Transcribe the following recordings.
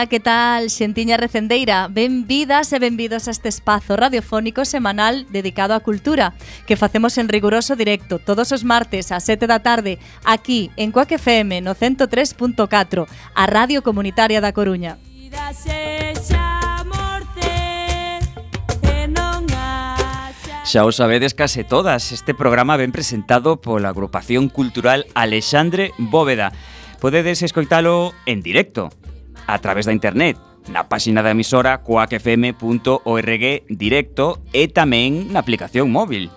Ola, que tal, xentiña recendeira? Benvidas e benvidos a este espazo radiofónico semanal dedicado á cultura que facemos en riguroso directo todos os martes a 7 da tarde aquí en Coac FM no 103.4, a Radio Comunitaria da Coruña. Xa os sabedes case todas, este programa ben presentado pola agrupación cultural Alexandre Bóveda. Podedes escoitalo en directo a través da internet na páxina da emisora coacfm.org directo e tamén na aplicación móvil.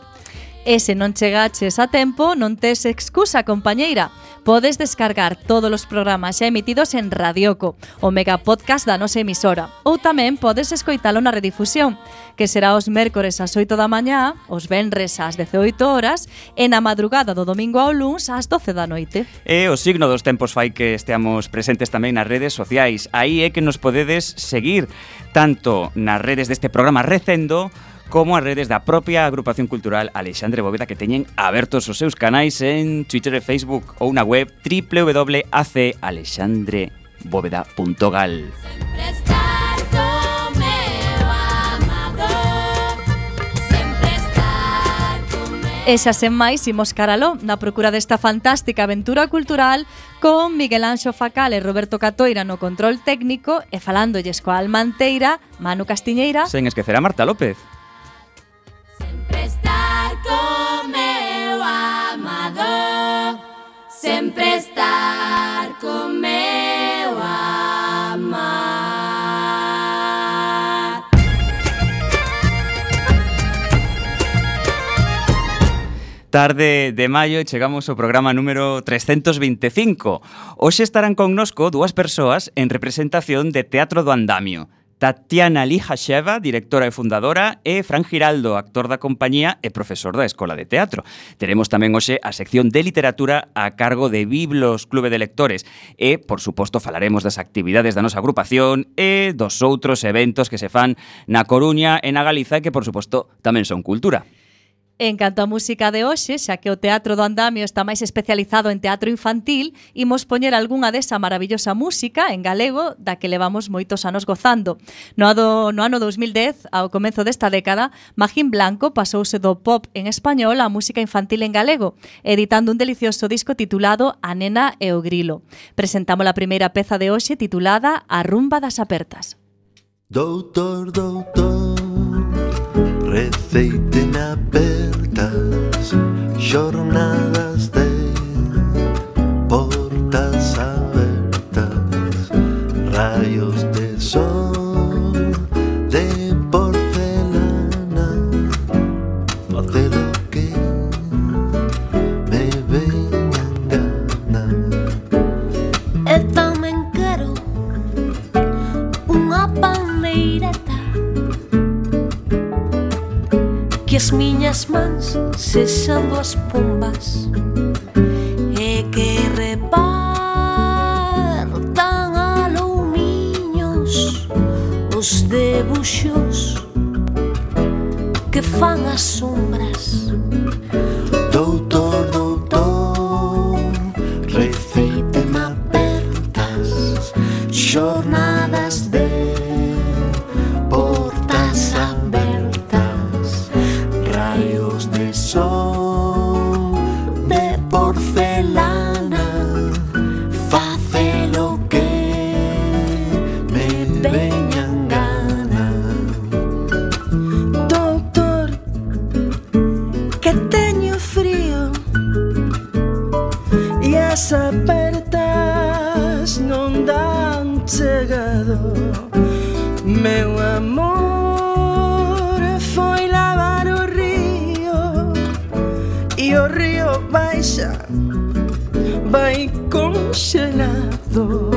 E se non chegaches a tempo, non tes excusa, compañeira. Podes descargar todos os programas xa emitidos en Radioco, o mega podcast da nosa emisora. Ou tamén podes escoitalo na redifusión, que será os mércores ás 8 da mañá, os venres ás 18 horas e na madrugada do domingo ao luns ás 12 da noite. E o signo dos tempos fai que esteamos presentes tamén nas redes sociais. Aí é que nos podedes seguir tanto nas redes deste programa Recendo, como as redes da propia agrupación cultural Alexandre Bóveda que teñen abertos os seus canais en Twitter e Facebook ou na web www.acalexandrebóveda.gal. Sempre estar E xa sen máis imos caraló na procura desta fantástica aventura cultural con Miguel Anxo Facal e Roberto Catoira no control técnico e falándolles coa Almanteira, Manu Castiñeira. Sen esquecer a Marta López. amador sempre estar con meu amar Tarde de maio e chegamos ao programa número 325. Hoxe estarán connosco dúas persoas en representación de Teatro do Andamio, Tatiana Lijasheva, directora e fundadora, e Fran Giraldo, actor da compañía e profesor da Escola de Teatro. Teremos tamén hoxe a sección de literatura a cargo de Biblos Clube de Lectores e, por suposto, falaremos das actividades da nosa agrupación e dos outros eventos que se fan na Coruña e na Galiza e que, por suposto, tamén son cultura. En canto á música de hoxe, xa que o Teatro do Andamio está máis especializado en teatro infantil, imos poñer algunha desa maravillosa música en galego da que levamos moitos anos gozando. No, ado, no ano 2010, ao comezo desta década, Magín Blanco pasouse do pop en español á música infantil en galego, editando un delicioso disco titulado A nena e o grilo. Presentamos a primeira peza de hoxe titulada A rumba das apertas. Doutor, doutor, receiten apertas, jornadas. As miñas mans cesando as pombas. E que repartan a loumiños Os debuxos que fan as sombras though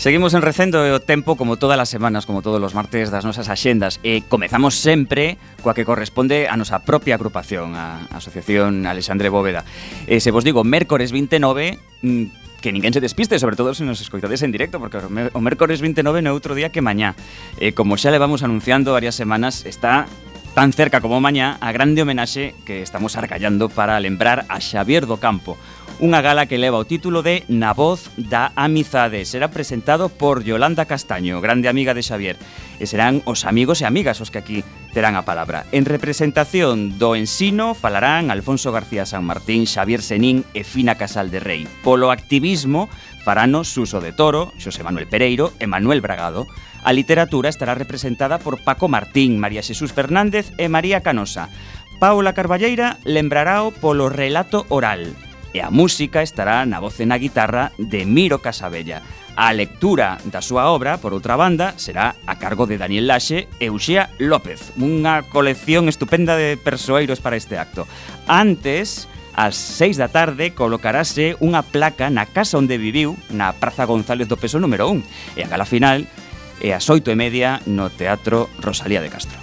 Seguimos en Recendo e o tempo como todas as semanas, como todos os martes das nosas axendas. E comezamos sempre coa que corresponde a nosa propia agrupación, a Asociación Alexandre Bóveda. E se vos digo, mércores 29, mm, que ninguén se despiste, sobre todo se nos escoitades en directo, porque o mércores 29 no é outro día que mañá. E como xa le vamos anunciando varias semanas, está tan cerca como mañá a grande homenaxe que estamos arcallando para lembrar a Xavier do Campo, unha gala que leva o título de Na voz da amizade. Será presentado por Yolanda Castaño, grande amiga de Xavier, e serán os amigos e amigas os que aquí terán a palabra. En representación do ensino falarán Alfonso García San Martín, Xavier Senín e Fina Casal de Rei. Polo activismo farano Suso de Toro, Xosé Manuel Pereiro e Manuel Bragado. A literatura estará representada por Paco Martín, María Xesús Fernández e María Canosa. Paula Carballeira lembrará o polo relato oral e a música estará na voz e na guitarra de Miro Casabella. A lectura da súa obra, por outra banda, será a cargo de Daniel Laxe e Uxía López, unha colección estupenda de persoeiros para este acto. Antes, ás 6 da tarde colocarase unha placa na casa onde viviu, na Praza González do Peso número 1, e a gala final é ás 8 e media no Teatro Rosalía de Castro.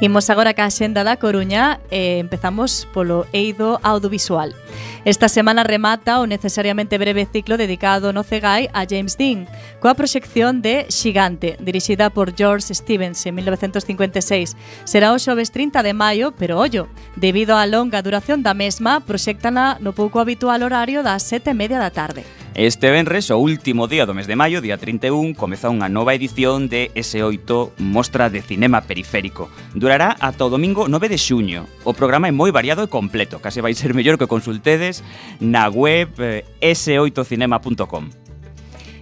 Imos agora ca xenda da Coruña e empezamos polo eido audiovisual. Esta semana remata o necesariamente breve ciclo dedicado no Cegai a James Dean, coa proxección de Xigante, dirixida por George Stevens en 1956. Será o xoves 30 de maio, pero ollo, debido á longa duración da mesma, proxectana no pouco habitual horario das sete e media da tarde. Este venres, o último día do mes de maio, día 31, comeza unha nova edición de S8 Mostra de Cinema Periférico. Durará ata o domingo 9 de xuño. O programa é moi variado e completo, case vai ser mellor que consulte consultedes na web eh, s8cinema.com.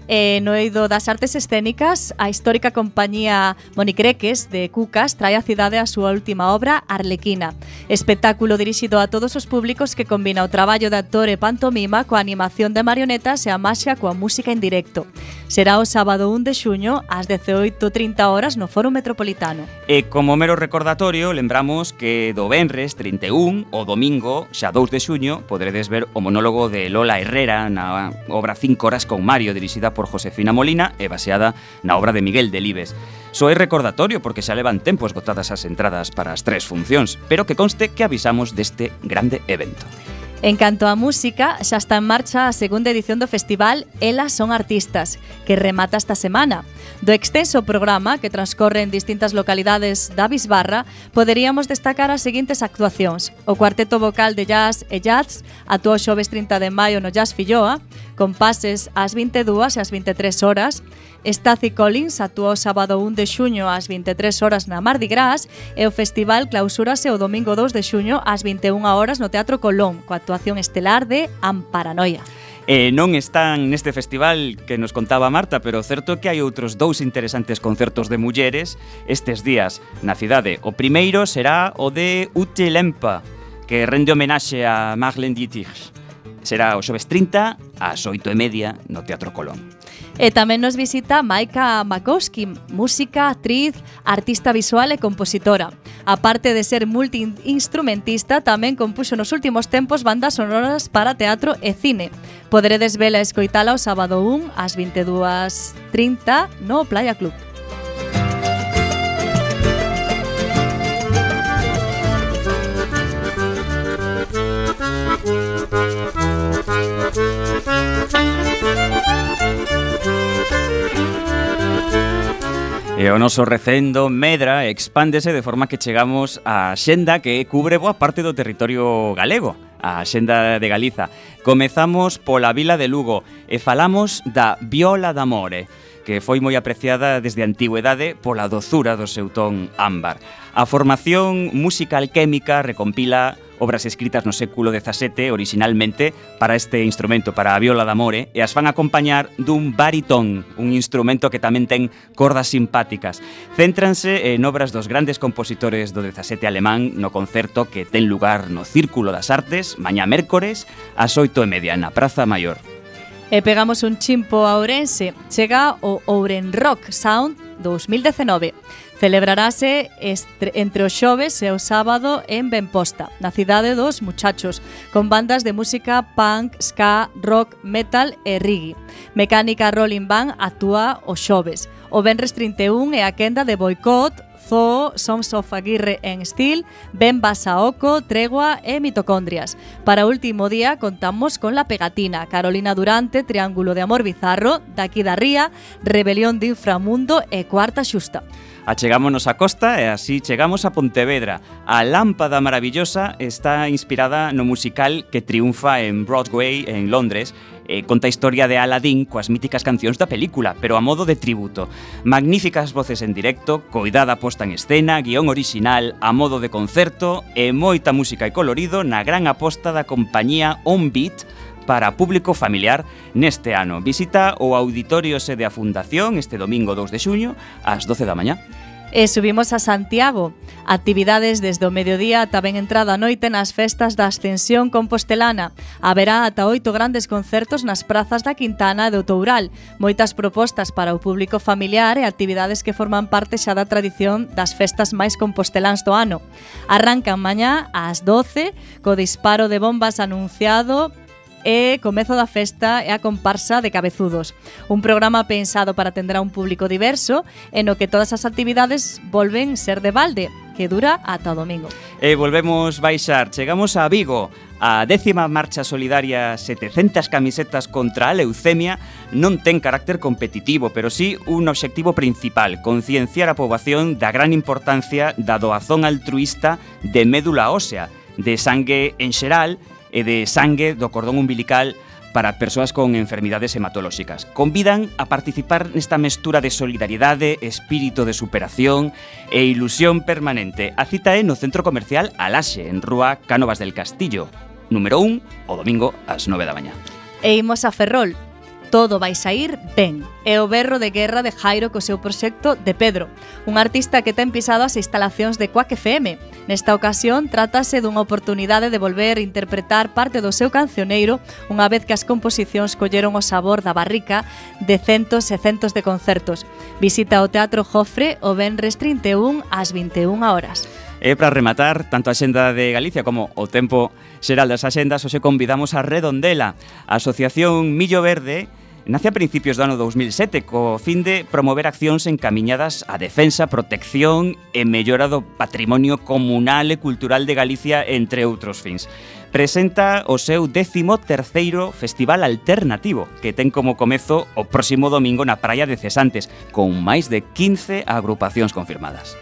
eh, no eido das artes escénicas, a histórica compañía Monicreques de Cucas trae a cidade a súa última obra Arlequina, espectáculo dirixido a todos os públicos que combina o traballo de actor e pantomima coa animación de marionetas e a maxia coa música en directo. Será o sábado 1 de xuño ás 18.30 horas no Foro Metropolitano. E como mero recordatorio, lembramos que do Benres 31 o domingo, xa 2 de xuño, poderedes ver o monólogo de Lola Herrera na obra 5 horas con Mario dirixida por Josefina Molina e baseada na obra de Miguel Delibes. Só é recordatorio porque xa levan tempo esgotadas as entradas para as tres funcións, pero que conste que avisamos deste grande evento. En canto á música, xa está en marcha a segunda edición do festival Elas son artistas, que remata esta semana. Do extenso programa que transcorre en distintas localidades da Bisbarra, poderíamos destacar as seguintes actuacións. O cuarteto vocal de jazz e jazz actuou xoves 30 de maio no Jazz Filloa, con pases ás 22 e ás 23 horas, Stacy Collins actuou sábado 1 de xuño ás 23 horas na Mardi Gras e o festival clausúrase o domingo 2 de xuño ás 21 horas no Teatro Colón coa actuación estelar de Amparanoia. E non están neste festival que nos contaba Marta, pero certo que hai outros dous interesantes concertos de mulleres estes días na cidade. O primeiro será o de Ute Lempa, que rende homenaxe a Marlene Dietrich. Será o xoves 30 ás 8 e media no Teatro Colón. E tamén nos visita Maika Makowski, música, actriz, artista visual e compositora. A parte de ser multiinstrumentista, tamén compuxo nos últimos tempos bandas sonoras para teatro e cine. Poderedes vela e escoitala o sábado 1 ás 22.30 no Playa Club. E o noso recendo medra e expándese de forma que chegamos á xenda que cubre boa parte do territorio galego, a xenda de Galiza. Comezamos pola vila de Lugo e falamos da Viola d'Amore, que foi moi apreciada desde a antigüedade pola dozura do seu ton ámbar. A formación musical química recompila obras escritas no século XVII originalmente para este instrumento, para a viola d'amore, amore, e as fan acompañar dun baritón, un instrumento que tamén ten cordas simpáticas. Céntranse eh, en obras dos grandes compositores do XVII alemán no concerto que ten lugar no Círculo das Artes, mañá mércores, ás 8 e media na Praza Maior. E pegamos un chimpo a Ourense. Chega o Ouren Rock Sound 2019. Celebrarase entre os xoves e o sábado en Benposta, na cidade dos Muchachos, con bandas de música punk, ska, rock, metal e reggae. Mecánica Rolling Band actúa os xoves. O Benres 31 é a quenda de boicot Zoo, Sons of Aguirre en Steel, Ben Basaoco, Tregua e Mitocondrias. Para último día contamos con La Pegatina, Carolina Durante, Triángulo de Amor Bizarro, Daqui da Ría, Rebelión de Inframundo e Cuarta Xusta. Achegámonos a costa e así chegamos a Pontevedra. A lámpada maravillosa está inspirada no musical que triunfa en Broadway en Londres eh, conta a historia de Aladdin coas míticas cancións da película, pero a modo de tributo. Magníficas voces en directo, coidada posta en escena, guión orixinal, a modo de concerto e moita música e colorido na gran aposta da compañía On Beat para público familiar neste ano. Visita o auditorio sede a Fundación este domingo 2 de xuño ás 12 da mañá. E subimos a Santiago. Actividades desde o mediodía ata ben entrada a noite nas festas da Ascensión Compostelana. Haberá ata oito grandes concertos nas prazas da Quintana e do Toural. Moitas propostas para o público familiar e actividades que forman parte xa da tradición das festas máis composteláns do ano. Arrancan mañá ás 12 co disparo de bombas anunciado e comezo da festa é a comparsa de cabezudos. Un programa pensado para atender a un público diverso e no que todas as actividades volven ser de balde, que dura ata o domingo. E volvemos baixar, chegamos a Vigo, A décima marcha solidaria 700 camisetas contra a leucemia non ten carácter competitivo, pero sí un obxectivo principal, concienciar a poboación da gran importancia da doazón altruista de médula ósea, de sangue en xeral e de sangue do cordón umbilical para persoas con enfermidades hematolóxicas. Convidan a participar nesta mestura de solidariedade, espírito de superación e ilusión permanente. A cita é no Centro Comercial Alaxe, en Rúa Cánovas del Castillo, número 1, o domingo ás 9 da mañá. E imos a Ferrol, todo vai sair ben. É o berro de guerra de Jairo co seu proxecto de Pedro, un artista que ten pisado as instalacións de Quack FM. Nesta ocasión, trátase dunha oportunidade de volver a interpretar parte do seu cancioneiro unha vez que as composicións colleron o sabor da barrica de centos e centos de concertos. Visita o Teatro Jofre o Benres 31 ás 21 horas. E para rematar, tanto a Xenda de Galicia como o tempo xeral das axendas, os convidamos a Redondela, a Asociación Millo Verde, nace a principios do ano 2007 co fin de promover accións encaminhadas á defensa, protección e mellora do patrimonio comunal e cultural de Galicia, entre outros fins presenta o seu 13º Festival Alternativo, que ten como comezo o próximo domingo na Praia de Cesantes, con máis de 15 agrupacións confirmadas.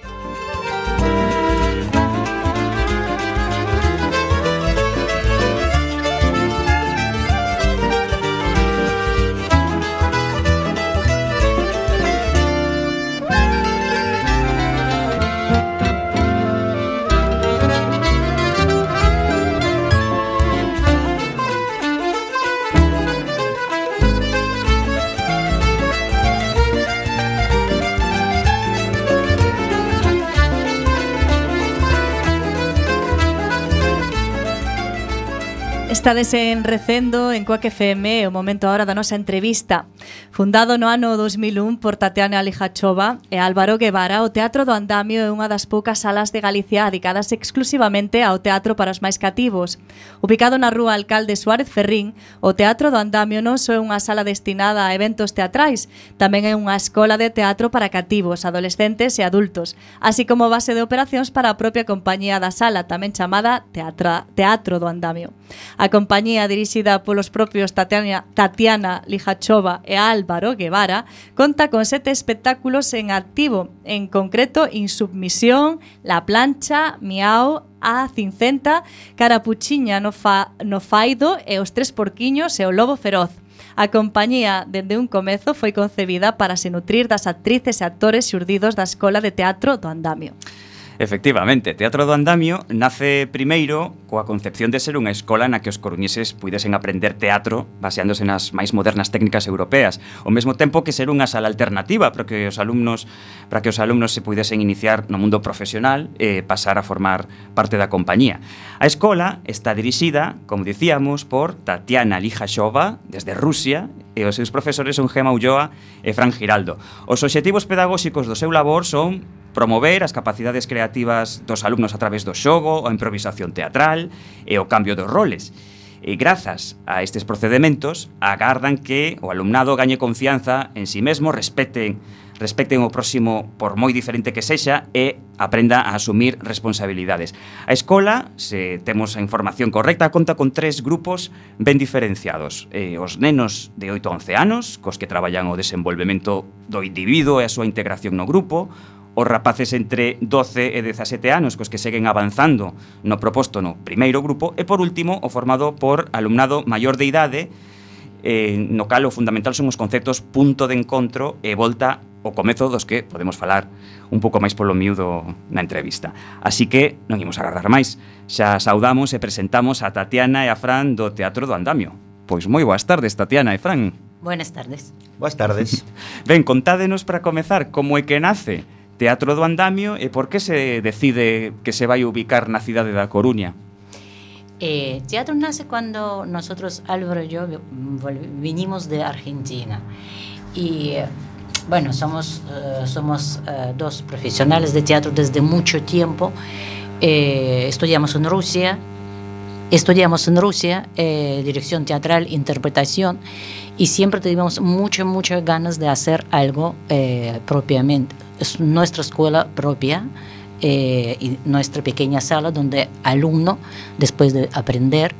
Estades en Recendo, en Coac FM, o momento agora da nosa entrevista. Fundado no ano 2001 por Tatiana Lijachova e Álvaro Guevara, o Teatro do Andamio é unha das poucas salas de Galicia dedicadas exclusivamente ao teatro para os máis cativos. Ubicado na rúa Alcalde Suárez Ferrín, o Teatro do Andamio non só é unha sala destinada a eventos teatrais, tamén é unha escola de teatro para cativos, adolescentes e adultos, así como base de operacións para a propia compañía da sala, tamén chamada Teatra, Teatro do Andamio. A compañía dirixida polos propios Tatiana, Tatiana Lijachova e Álvaro Guevara, conta con sete espectáculos en activo, en concreto Insubmisión, La Plancha, Miau, A Cincenta, Carapuchiña no, fa, no Faido e Os Tres Porquiños e o Lobo Feroz. A compañía, dende un comezo, foi concebida para se nutrir das actrices e actores xurdidos da Escola de Teatro do Andamio. Efectivamente, Teatro do Andamio nace primeiro coa concepción de ser unha escola na que os coruñeses puidesen aprender teatro baseándose nas máis modernas técnicas europeas, ao mesmo tempo que ser unha sala alternativa para que os alumnos para que os alumnos se puidesen iniciar no mundo profesional e pasar a formar parte da compañía. A escola está dirixida, como dicíamos, por Tatiana Lijashova, desde Rusia e os seus profesores son Gema Ulloa e Fran Giraldo. Os obxectivos pedagóxicos do seu labor son promover as capacidades creativas dos alumnos a través do xogo, a improvisación teatral e o cambio dos roles. E grazas a estes procedementos agardan que o alumnado gañe confianza en si sí mesmo, respeten respecten o próximo por moi diferente que sexa e aprenda a asumir responsabilidades. A escola, se temos a información correcta, conta con tres grupos ben diferenciados. Eh, os nenos de 8 a 11 anos, cos que traballan o desenvolvemento do individuo e a súa integración no grupo, os rapaces entre 12 e 17 anos cos que seguen avanzando no proposto no primeiro grupo e por último o formado por alumnado maior de idade eh, no cal o fundamental son os conceptos punto de encontro e volta o comezo dos que podemos falar un pouco máis polo miúdo na entrevista. Así que non imos agardar máis. Xa saudamos e presentamos a Tatiana e a Fran do Teatro do Andamio. Pois moi boas tardes, Tatiana e Fran. Buenas tardes. Boas tardes. ben, contádenos para comezar como é que nace Teatro do Andamio e por que se decide que se vai ubicar na cidade da Coruña? Eh, teatro nace cuando nosotros, Álvaro y yo, vinimos de Argentina. Y bueno, somos, uh, somos uh, dos profesionales de teatro desde mucho tiempo. Eh, estudiamos en Rusia, estudiamos en Rusia eh, dirección teatral, interpretación, y siempre tuvimos muchas, muchas ganas de hacer algo eh, propiamente es nuestra escuela propia eh, y nuestra pequeña sala donde alumno, después de aprender,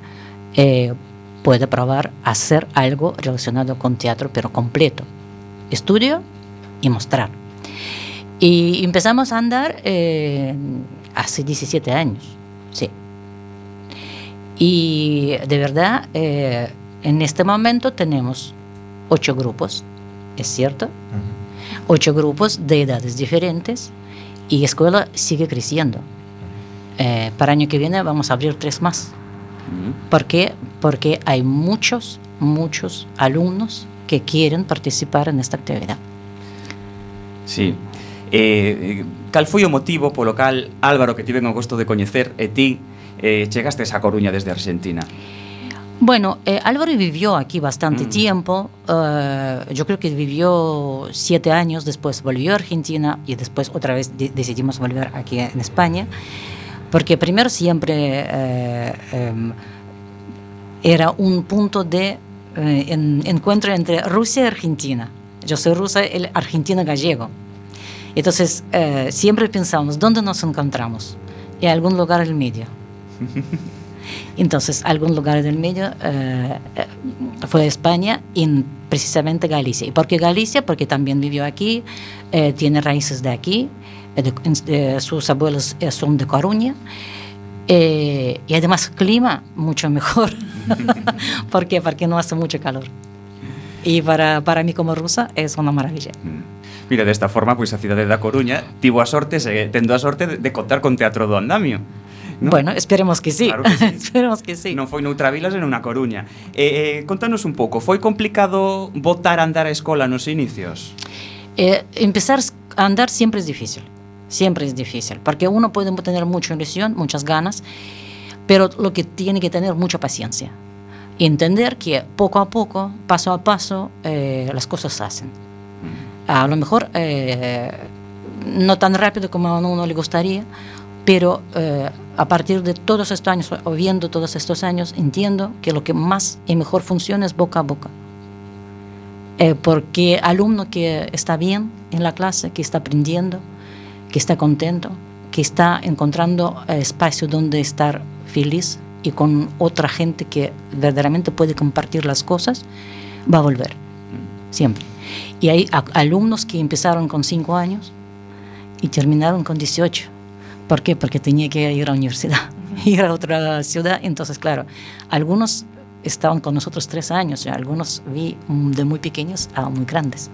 eh, puede probar hacer algo relacionado con teatro, pero completo. Estudio y mostrar. Y empezamos a andar eh, hace 17 años, sí. Y de verdad, eh, en este momento tenemos ocho grupos, ¿es cierto? Uh -huh ocho grupos de edades diferentes y la escuela sigue creciendo. Eh, para el año que viene vamos a abrir tres más. ¿Por qué? Porque hay muchos, muchos alumnos que quieren participar en esta actividad. Sí. Eh, cal foi o motivo polo cal Álvaro que tiven o gosto de coñecer e ti eh, chegastes a Coruña desde Argentina? Bueno, eh, Álvaro vivió aquí bastante mm. tiempo. Uh, yo creo que vivió siete años, después volvió a Argentina y después otra vez de decidimos volver aquí en España. Porque primero siempre eh, eh, era un punto de eh, en, encuentro entre Rusia y Argentina. Yo soy rusa, él argentino gallego. Entonces eh, siempre pensamos, ¿dónde nos encontramos? En algún lugar en el medio. Entonces, algún lugar del medio eh, eh, fue España y precisamente Galicia. ¿Y por qué Galicia? Porque también vivió aquí, eh, tiene raíces de aquí, de, de, sus abuelos son de Coruña. Eh, y además clima mucho mejor. ¿Por qué? Porque no hace mucho calor. Y para, para mí como rusa es una maravilla. Mm. Mira, desta forma, pois a cidade da Coruña tivo a sorte, se, tendo a sorte de, de contar con Teatro do Andamio. ¿No? Bueno, esperemos que sí. Claro que sí. esperemos que sí. Non foi noutra vila, senón na Coruña. Eh, eh, contanos un pouco, foi complicado votar a andar a escola nos inicios? Eh, empezar a andar siempre es difícil. Siempre es difícil. Porque uno puede tener mucha ilusión, muchas ganas, pero lo que tiene que tener mucha paciencia Y entender que poco a poco, paso a paso, eh, las cosas se hacen. A lo mejor eh, no tan rápido como a uno le gustaría, pero eh, a partir de todos estos años, o viendo todos estos años, entiendo que lo que más y mejor funciona es boca a boca. Eh, porque alumno que está bien en la clase, que está aprendiendo, que está contento, que está encontrando eh, espacio donde estar feliz y con otra gente que verdaderamente puede compartir las cosas, va a volver, siempre. Y hay alumnos que empezaron con 5 años y terminaron con 18. ¿Por qué? Porque tenía que ir a la universidad, ir a otra ciudad. Entonces, claro, algunos estaban con nosotros tres años, y algunos vi de muy pequeños a muy grandes.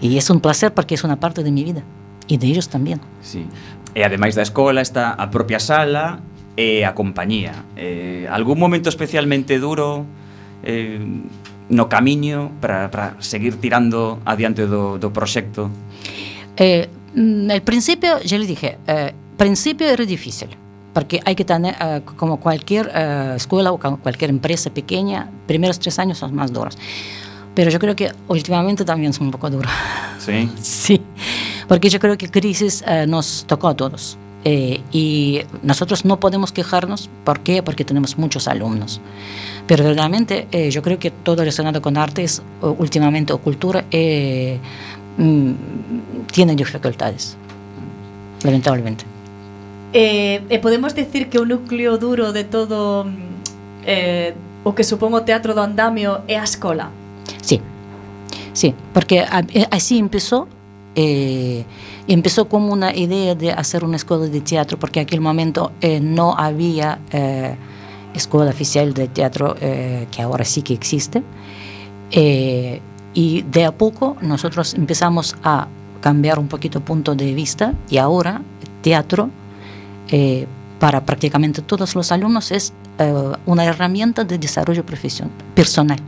Y es un placer porque es una parte de mi vida y de ellos también. Sí. Eh, e ademais da escola está a propia sala e a compañía. Eh, algún momento especialmente duro eh, no camiño para, para seguir tirando adiante do, do proxecto? Eh, mm, al principio, yo le dije, eh, principio era difícil, porque hay que tener, eh, como cualquier eh, escuela o cualquier empresa pequeña, primeros tres años son más duros. Pero yo creo que últimamente también son un poco duros. Sí. Sí, porque yo creo que crisis eh, nos tocó a todos. Eh, y nosotros no podemos quejarnos, ¿por qué? Porque tenemos muchos alumnos. Pero verdaderamente eh, yo creo que todo relacionado con artes últimamente o cultura eh, mm, tiene dificultades, lamentablemente. Eh, e podemos decir que o núcleo duro de todo mm, eh, o que supón o teatro do andamio é a escola. Sí, sí, porque eh, así empezó. eh, empezó como una idea de hacer una escuela de teatro, porque en aquel momento eh, no había eh, escuela oficial de teatro, eh, que ahora sí que existe. Eh, y de a poco nosotros empezamos a cambiar un poquito punto de vista y ahora teatro eh, para prácticamente todos los alumnos es eh, una herramienta de desarrollo profesion- personal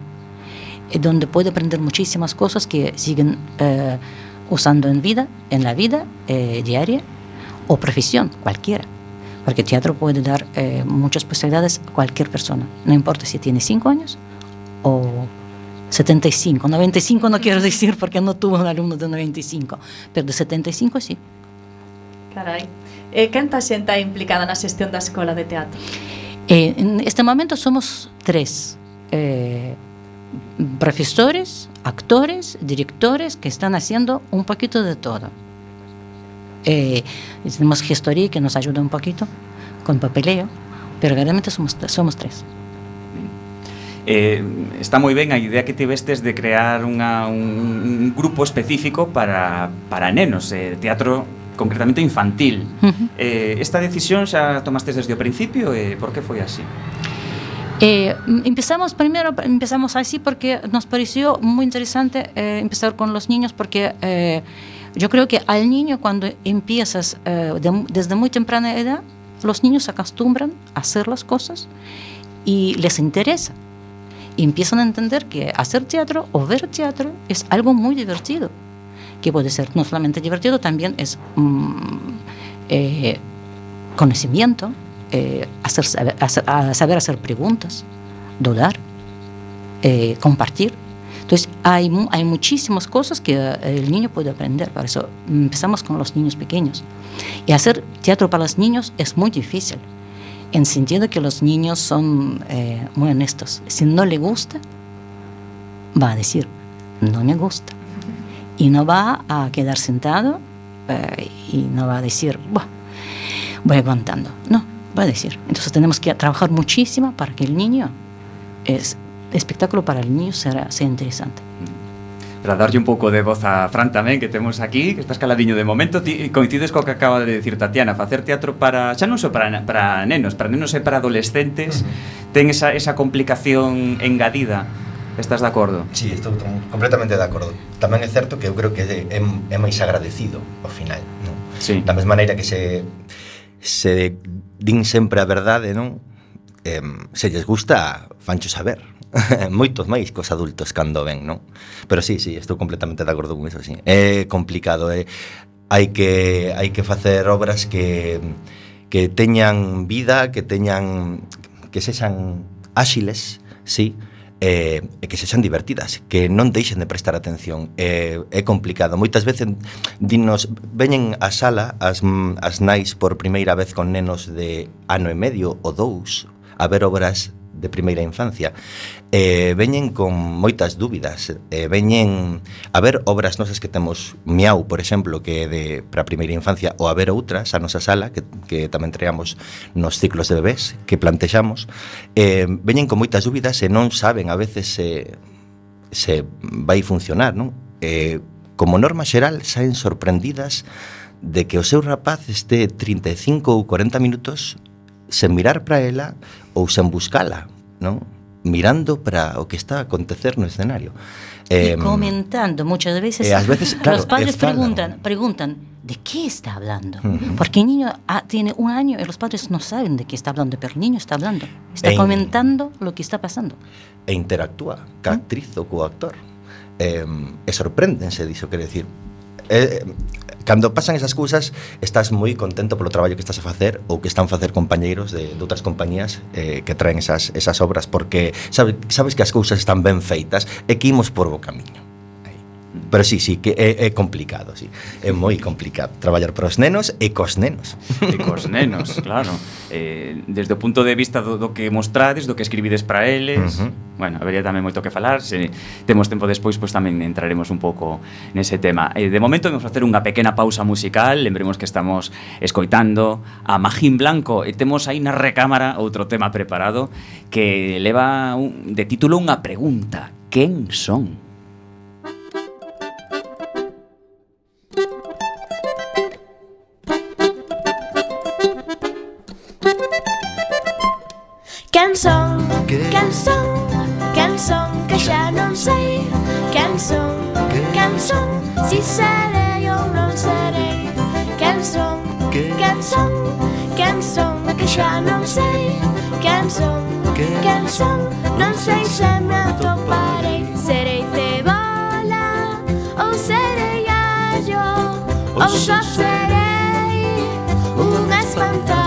eh, donde puede aprender muchísimas cosas que siguen eh, usando en vida, en la vida eh, diaria o profesión, cualquiera. Porque teatro puede dar eh, muchas posibilidades a cualquier persona, no importa si tiene 5 años o 75. 95 no quiero decir porque no tuve un alumno de 95, pero de 75 sí. Carai. E canta xente hai implicada na xestión da escola de teatro? Eh, en este momento somos tres eh, profesores, actores, directores que están haciendo un poquito de todo. Eh, tenemos gestoría que nos ayuda un poquito con papeleo, pero realmente somos, somos tres. Eh, está moi ben a idea que tivestes de crear unha, un, un grupo específico para, para nenos, eh, teatro concretamente infantil. Eh, esta decisión xa tomastes desde o principio e por que foi así? Eh, mm, empezamos primero, empezamos así porque nos pareció muy interesante eh, empezar con los niños porque eh, yo creo que al niño cuando empiezas eh, de- desde muy temprana edad, los niños se acostumbran a hacer las cosas y les interesa. Y empiezan a entender que hacer teatro o ver teatro es algo muy divertido, que puede ser no solamente divertido, también es mm, eh, conocimiento, eh, hacer, saber, hacer, saber hacer preguntas, dudar, eh, compartir. Entonces, hay, hay muchísimas cosas que eh, el niño puede aprender. Por eso empezamos con los niños pequeños. Y hacer teatro para los niños es muy difícil, en sentido que los niños son eh, muy honestos. Si no le gusta, va a decir, no me gusta. Y no va a quedar sentado eh, y no va a decir, "Buah, voy aguantando. No, va a decir. Entonces tenemos que trabajar muchísimo para que el niño, es, espectáculo para el niño sea, sea interesante. Para darlle un pouco de voz a Fran tamén, que temos aquí, que estás caladiño de momento, ti coincides co que acaba de decir Tatiana, facer teatro para, xa non só para, para nenos, para nenos e para adolescentes, ten esa, esa complicación engadida. Estás de acordo? Sí, estou completamente de acordo. Tamén é certo que eu creo que é, é máis agradecido ao final, non? Sí. Da mesma maneira que se se din sempre a verdade, non? Eh, se lles gusta, fancho saber. Moitos máis cos adultos cando ven, non? Pero sí, sí, estou completamente de acordo con iso, sí. É complicado, é hai que hai que facer obras que que teñan vida, que teñan que sexan áxiles, sí, e, e que sexan divertidas, que non deixen de prestar atención. É, é complicado. Moitas veces dinos, veñen á sala as, as nais por primeira vez con nenos de ano e medio ou dous a ver obras de primeira infancia eh, veñen con moitas dúbidas eh, veñen a ver obras nosas que temos Miau, por exemplo que é de para a primeira infancia ou a ver outras a nosa sala que, que tamén traíamos nos ciclos de bebés que plantexamos eh, veñen con moitas dúbidas e non saben a veces se, se vai funcionar non? Eh, como norma xeral saen sorprendidas de que o seu rapaz este 35 ou 40 minutos sen mirar para ela ou sen buscala non? mirando para o que está a acontecer no escenario. Eh, y comentando muchas veces, eh, veces claro, los padres preguntan, preguntan, ¿de qué está hablando? Uh -huh. Porque el niño ah, tiene un año y los padres no saben de qué está hablando, pero el niño está hablando, está e comentando lo que está pasando. E interactúa, ca actriz ou co actor. Eh, e sorpréndense diso, quere decir, eh, cando pasan esas cousas estás moi contento polo traballo que estás a facer ou que están a facer compañeiros de, de outras compañías eh, que traen esas, esas obras porque sabe, sabes que as cousas están ben feitas e que imos por bo camiño. Pero sí, sí, que é, é complicado, sí. É moi complicado traballar para os nenos e cos nenos. E cos nenos, claro. Eh, desde o punto de vista do, do que mostrades, do que escribides para eles, uh -huh. bueno, habería tamén moito que falar, se temos tempo despois, pois tamén entraremos un pouco nese tema. Eh, de momento vamos facer unha pequena pausa musical, lembremos que estamos escoitando a Magín Blanco e temos aí na recámara outro tema preparado que leva un, de título unha pregunta. Quen son? son, que xa non sei quen son, quen son non sei se me atoparei serei cebola ou serei allo ou só serei un espantada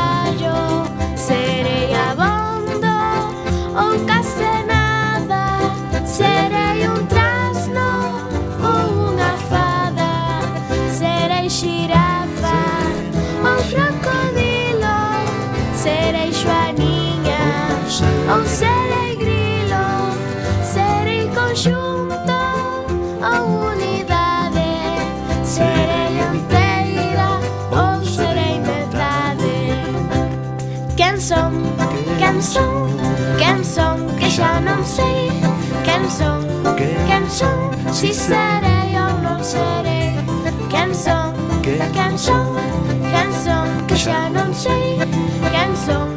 Quen son, quen son, que xa non sei. Quen son, quen son, si serei ou non serei. Quen son, quen son, quen son, que xa non sei. Quen son,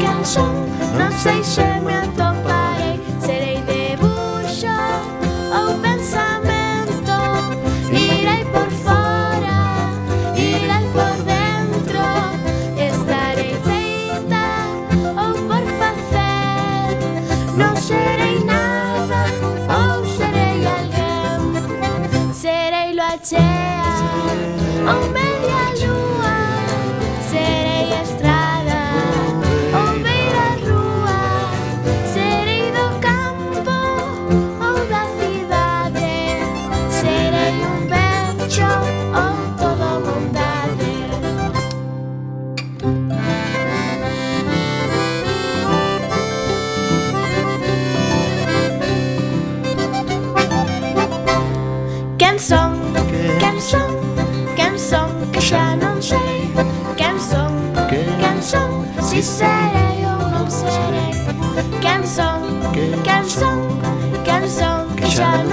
quen son, non sei se me atoro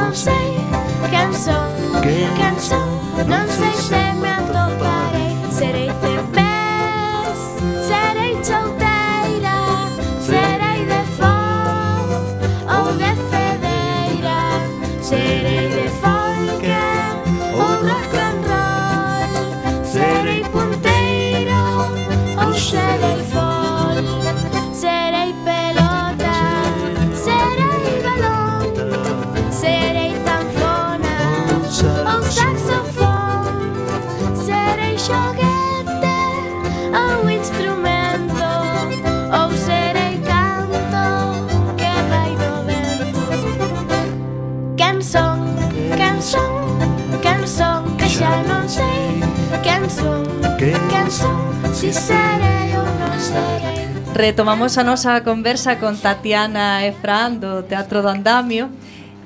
non sei canzone, canzone, non sei se mi si serei ou non serei Retomamos a nosa conversa con Tatiana e Fran do Teatro do Andamio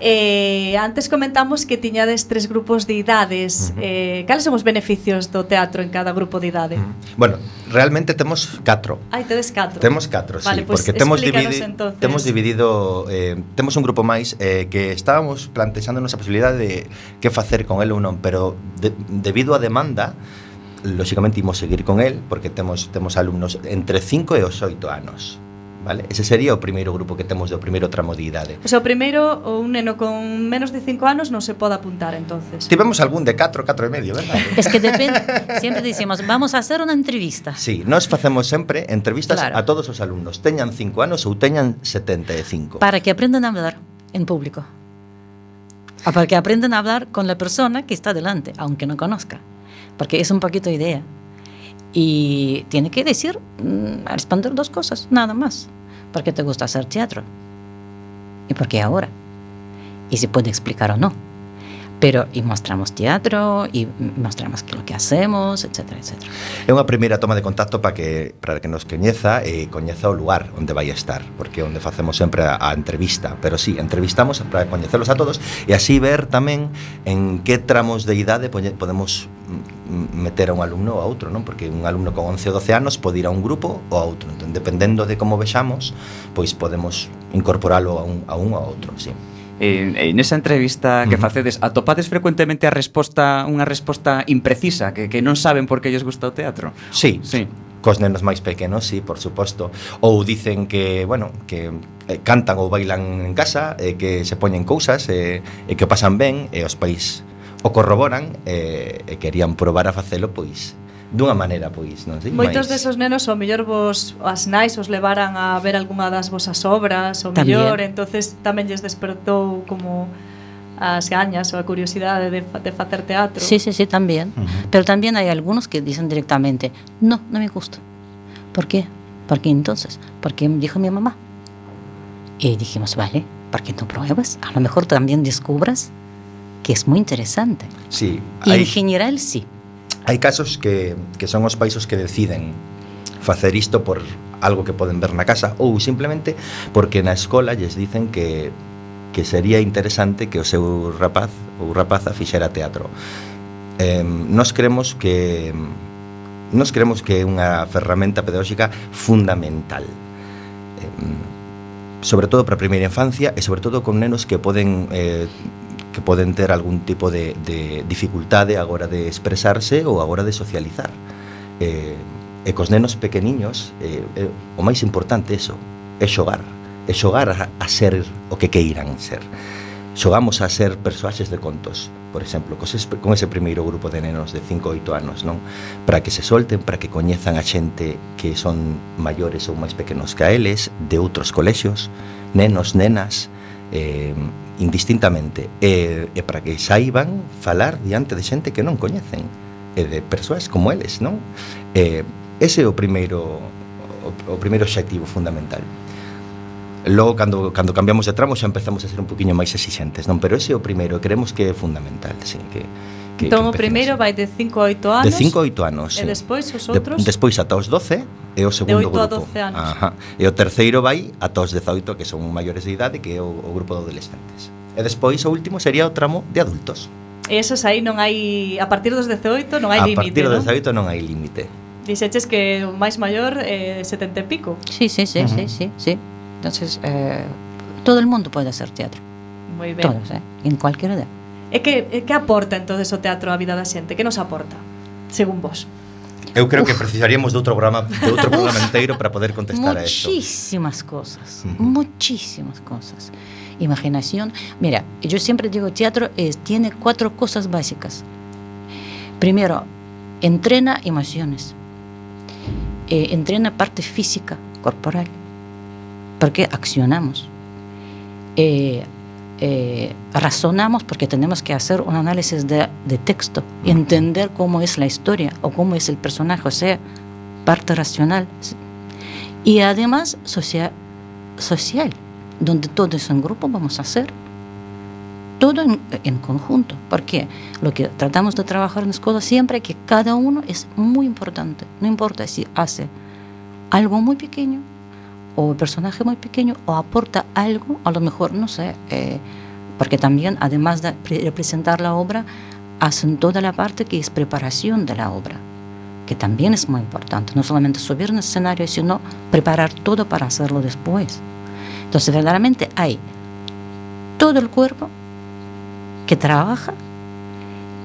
Eh, antes comentamos que tiñades tres grupos de idades. Uh -huh. eh, cales son os beneficios do teatro en cada grupo de idade? Uh -huh. Bueno, realmente temos catro. Ai, tedes catro. Temos catro, vale, sí, pues porque temos dividi entonces. temos dividido eh, temos un grupo máis eh, que estábamos plantexándonos a posibilidade de que facer con el ou non, pero de, debido á demanda lógicamente imos seguir con el porque temos temos alumnos entre 5 e os 8 anos. Vale? Ese sería o primeiro grupo que temos do primeiro tramo de idade. O sea, o primeiro, o un neno con menos de 5 anos non se pode apuntar, entonces. Tivemos algún de 4, 4 e medio, verdad? es que depende, sempre dicimos, vamos a hacer unha entrevista. Sí, nós facemos sempre entrevistas claro. a todos os alumnos, teñan 5 anos ou teñan 75. Para que aprendan a hablar en público. O para que aprendan a hablar con la persona que está delante, aunque no conozca. Porque es un poquito idea. Y tiene que decir, mm, responder dos cosas, nada más. ¿Por qué te gusta hacer teatro? ¿Y por qué ahora? Y si puede explicar o no. pero e mostramos teatro e mostramos que lo que hacemos, etcétera, etcétera. É unha primeira toma de contacto para que para que nos coñeza e eh, coñeza o lugar onde vai estar, porque onde facemos sempre a, a entrevista, pero sí, entrevistamos para coñecelos a todos e así ver tamén en que tramos de idade podemos meter a un alumno ou a outro, non? Porque un alumno con 11 ou 12 anos pode ir a un grupo ou a outro. Entón, dependendo de como vexamos, pois podemos incorporalo a un a un ou a outro, sí en, en esa entrevista que facedes atopades frecuentemente a resposta unha resposta imprecisa que, que non saben por que lles gusta o teatro? Sí, sí. Cos nenos máis pequenos, sí, por suposto. Ou dicen que, bueno, que eh, cantan ou bailan en casa, eh, que se poñen cousas, eh, eh, que pasan ben, e eh, os pais o corroboran e eh, eh, querían probar a facelo, pois dunha maneira, pois, non sei, Moitos máis- desos nenos ao mellor vos as nais os levaran a ver algunha das vosas obras, o También. mellor, entonces tamén lles despertou como as gañas ou a curiosidade de, de facer teatro. Sí, sí, sí, también. Ujú. Pero también hay algunos que dicen directamente, no, no me gusta. ¿Por qué? Porque entonces, porque dijo mi mamá. Y dijimos, vale, ¿por qué no pruebas? A lo mejor también descubras que es muy interesante. Sí, Y hai, en general sí. hai casos que, que son os países que deciden facer isto por algo que poden ver na casa ou simplemente porque na escola lles dicen que que sería interesante que o seu rapaz ou rapaza fixera teatro. Eh, nos creemos que nos creemos que é unha ferramenta pedagóxica fundamental. Eh, sobre todo para a primeira infancia e sobre todo con nenos que poden eh, que poden ter algún tipo de, de dificultade agora de expresarse ou agora de socializar. Eh, e cos nenos pequeniños, eh, eh, o máis importante eso, é xogar. É xogar a, a ser o que queiran ser. Xogamos a ser persoaxes de contos, por exemplo, cos es, con ese primeiro grupo de nenos de 5 ou 8 anos, non? Para que se solten, para que coñezan a xente que son maiores ou máis pequenos que a eles, de outros colexios, nenos, nenas, eh, indistintamente e, e para que saiban falar diante de xente que non coñecen e de persoas como eles, non? Eh, ese é o primeiro o, o primeiro obxectivo fundamental. Logo, cando, cando cambiamos de tramo, xa empezamos a ser un poquinho máis exixentes, non? Pero ese é o primeiro, e creemos que é fundamental, sí, que, que Entón o primeiro vai de 5 a 8 anos. De 5 a 8 anos. E sí. despois os outros? De, despois ata os 12 é o segundo de 8 grupo. 12 anos. Ajá. E o terceiro vai ata os 18 que son maiores de idade, que é o, o grupo de adolescentes. E despois o último sería o tramo de adultos. E esos aí non hai a partir dos 18 non hai límite, A partir dos 18 non, non hai límite. Dixeches que o máis maior é eh, 70 e pico. Sí, sí, sí, uh -huh. sí, sí, sí. Entonces, eh, todo el mundo puede hacer teatro. Moi ben. Todos, eh, en cualquier edad. E que, e que aporta entonces o teatro á vida da xente? Que nos aporta? Según vos. Eu creo que precisaríamos de outro programa, de outro programa inteiro para poder contestar a esto. Muchísimas cosas, Ujú. muchísimas cosas. Imaginación. Mira, yo siempre digo, teatro es, tiene cuatro cosas básicas. Primero, entrena emociones. Eh, entrena parte física, corporal. Porque accionamos. Eh, eh, razonamos porque tenemos que hacer un análisis de, de texto, entender cómo es la historia o cómo es el personaje, o sea, parte racional. Y además social, donde todos en grupo vamos a hacer todo en, en conjunto. Porque lo que tratamos de trabajar en la escuela siempre es que cada uno es muy importante. No importa si hace algo muy pequeño o personaje muy pequeño o aporta algo, a lo mejor, no sé, eh, porque también además de pre- representar la obra, hacen toda la parte que es preparación de la obra, que también es muy importante, no solamente subir un escenario, sino preparar todo para hacerlo después. Entonces, verdaderamente hay todo el cuerpo que trabaja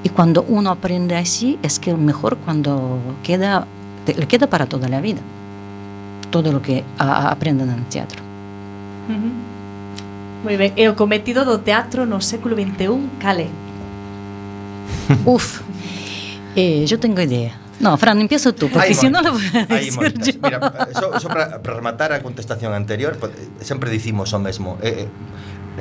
y cuando uno aprende así es que mejor cuando queda, le queda para toda la vida todo lo que a, a aprendan en teatro. Uh. Moi ben, e o cometido do teatro no século XXI, cale? Uf, eh, yo tengo idea. No, Fran, empiezo tú, porque si non lo voy a decir yo. Mira, so, so para, para rematar a contestación anterior, sempre dicimos o mesmo. Eh,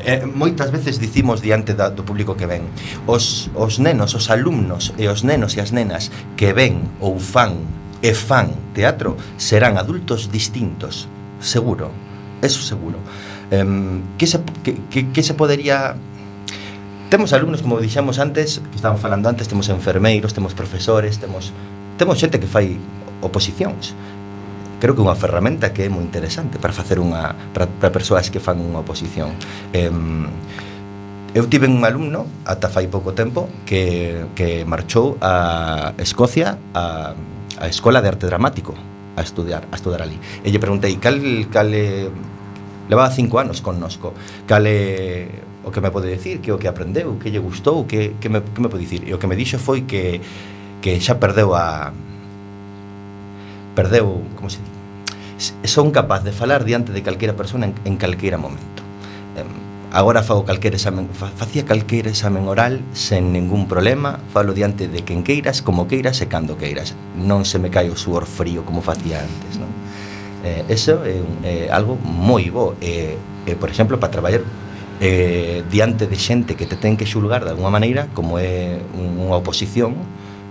eh, eh, moitas veces dicimos diante da, do público que ven os, os nenos, os alumnos e os nenos e as nenas que ven ou fan e fan teatro serán adultos distintos, seguro, eso seguro. Um, que, se, que, que, que se podería Temos alumnos, como dixemos antes, que estábamos falando antes, temos enfermeiros, temos profesores, temos temos xente que fai oposicións. Creo que é unha ferramenta que é moi interesante para facer unha para, para persoas que fan unha oposición. Um, eu tive un alumno ata fai pouco tempo que que marchou a Escocia a a Escola de Arte Dramático a estudar a estudar ali. E lle preguntei cal cal eh, levaba cinco anos connosco. Cal é o que me pode decir, que o que aprendeu, que lle gustou, que, que, me, que me pode dicir. E o que me dixo foi que, que xa perdeu a... Perdeu, como se di? Son capaz de falar diante de calquera persona en, en calquera momento. Agora fago calquera examen, fa, facía calquera examen oral sen ningún problema, falo diante de quen queiras, como queiras e cando queiras. Non se me cae o suor frío como facía antes, non? Eh, eso é, é algo moi bo. Eh, eh, por exemplo, para traballar eh, diante de xente que te ten que xulgar de alguma maneira, como é unha oposición,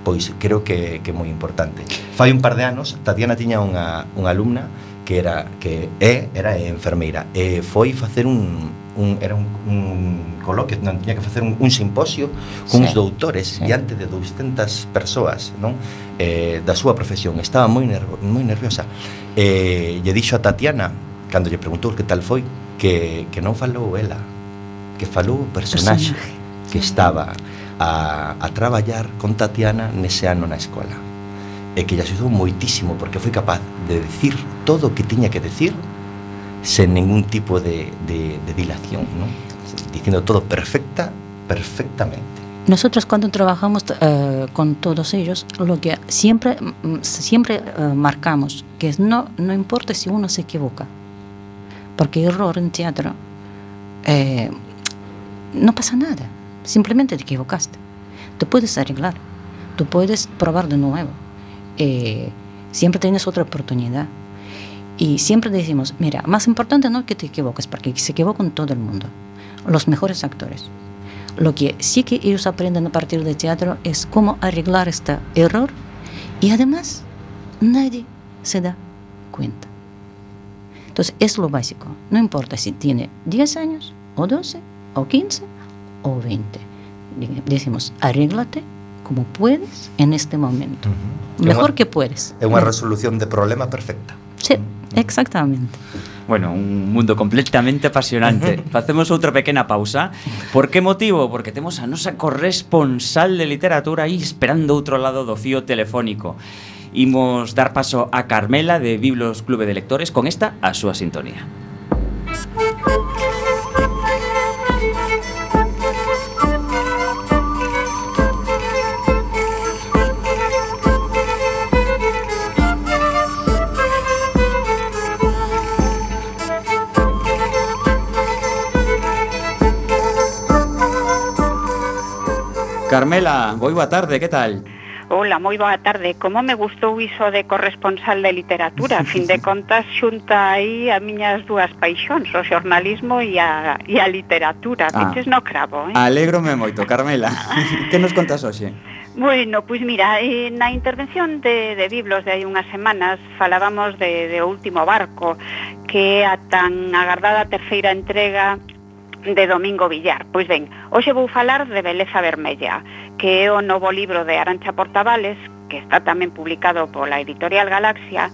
pois creo que, que é moi importante. Fai un par de anos, Tatiana tiña unha, unha alumna que era que é, era enfermeira e foi facer un, un, era un, un coloquio, non, tiña que facer un, un simposio cuns sí. doutores sí. diante de 200 persoas, non? Eh, da súa profesión. Estaba moi nervo, moi nerviosa. Eh, lle dixo a Tatiana, cando lle preguntou que tal foi, que, que non falou ela, que falou o personaxe, personaxe. que estaba a, a traballar con Tatiana nese ano na escola e que lle axudou moitísimo porque foi capaz de decir todo o que tiña que decir sen ningún tipo de, de, de dilación, ¿no? diciendo todo perfecta, perfectamente. Nosotros cuando trabajamos eh, con todos ellos, lo que siempre, mm, siempre eh, marcamos, que es no, no importa si uno se equivoca, porque error en teatro eh, no pasa nada, simplemente te equivocaste. Tú puedes arreglar, tú puedes probar de nuevo, eh, siempre tienes otra oportunidad. Y siempre decimos, mira, más importante no es que te equivoques, porque se equivocan todo el mundo, los mejores actores. Lo que sí que ellos aprenden a partir de teatro es cómo arreglar este error y además nadie se da cuenta. Entonces es lo básico. No importa si tiene 10 años o 12 o 15 o 20. Diga- Decimos, arréglate como puedes en este momento. É Mejor unha- que puedes. É unha resolución de problema perfecta. Sí, Mm. Exactamente. Bueno, un mundo completamente apasionante. Facemos outra pequena pausa. Por que motivo? Porque temos a nosa corresponsal de literatura aí esperando outro lado do fío telefónico. Imos dar paso a Carmela de Biblos Clube de Lectores con esta a súa sintonía. Carmela, moi boa tarde, que tal? Hola, moi boa tarde. Como me gustou iso de corresponsal de literatura, a fin de contas xunta aí a miñas dúas paixóns, o xornalismo e a, e a literatura. Ah, Viches no cravo, eh? Alégrome moito, Carmela. que nos contas hoxe? Bueno, pois mira, eh, na intervención de, de Biblos de hai unhas semanas falábamos de, de O último barco que a tan agardada terceira entrega de Domingo Villar. Pois ben, hoxe vou falar de Beleza Vermella, que é o novo libro de Arancha Portavales, que está tamén publicado pola editorial Galaxia,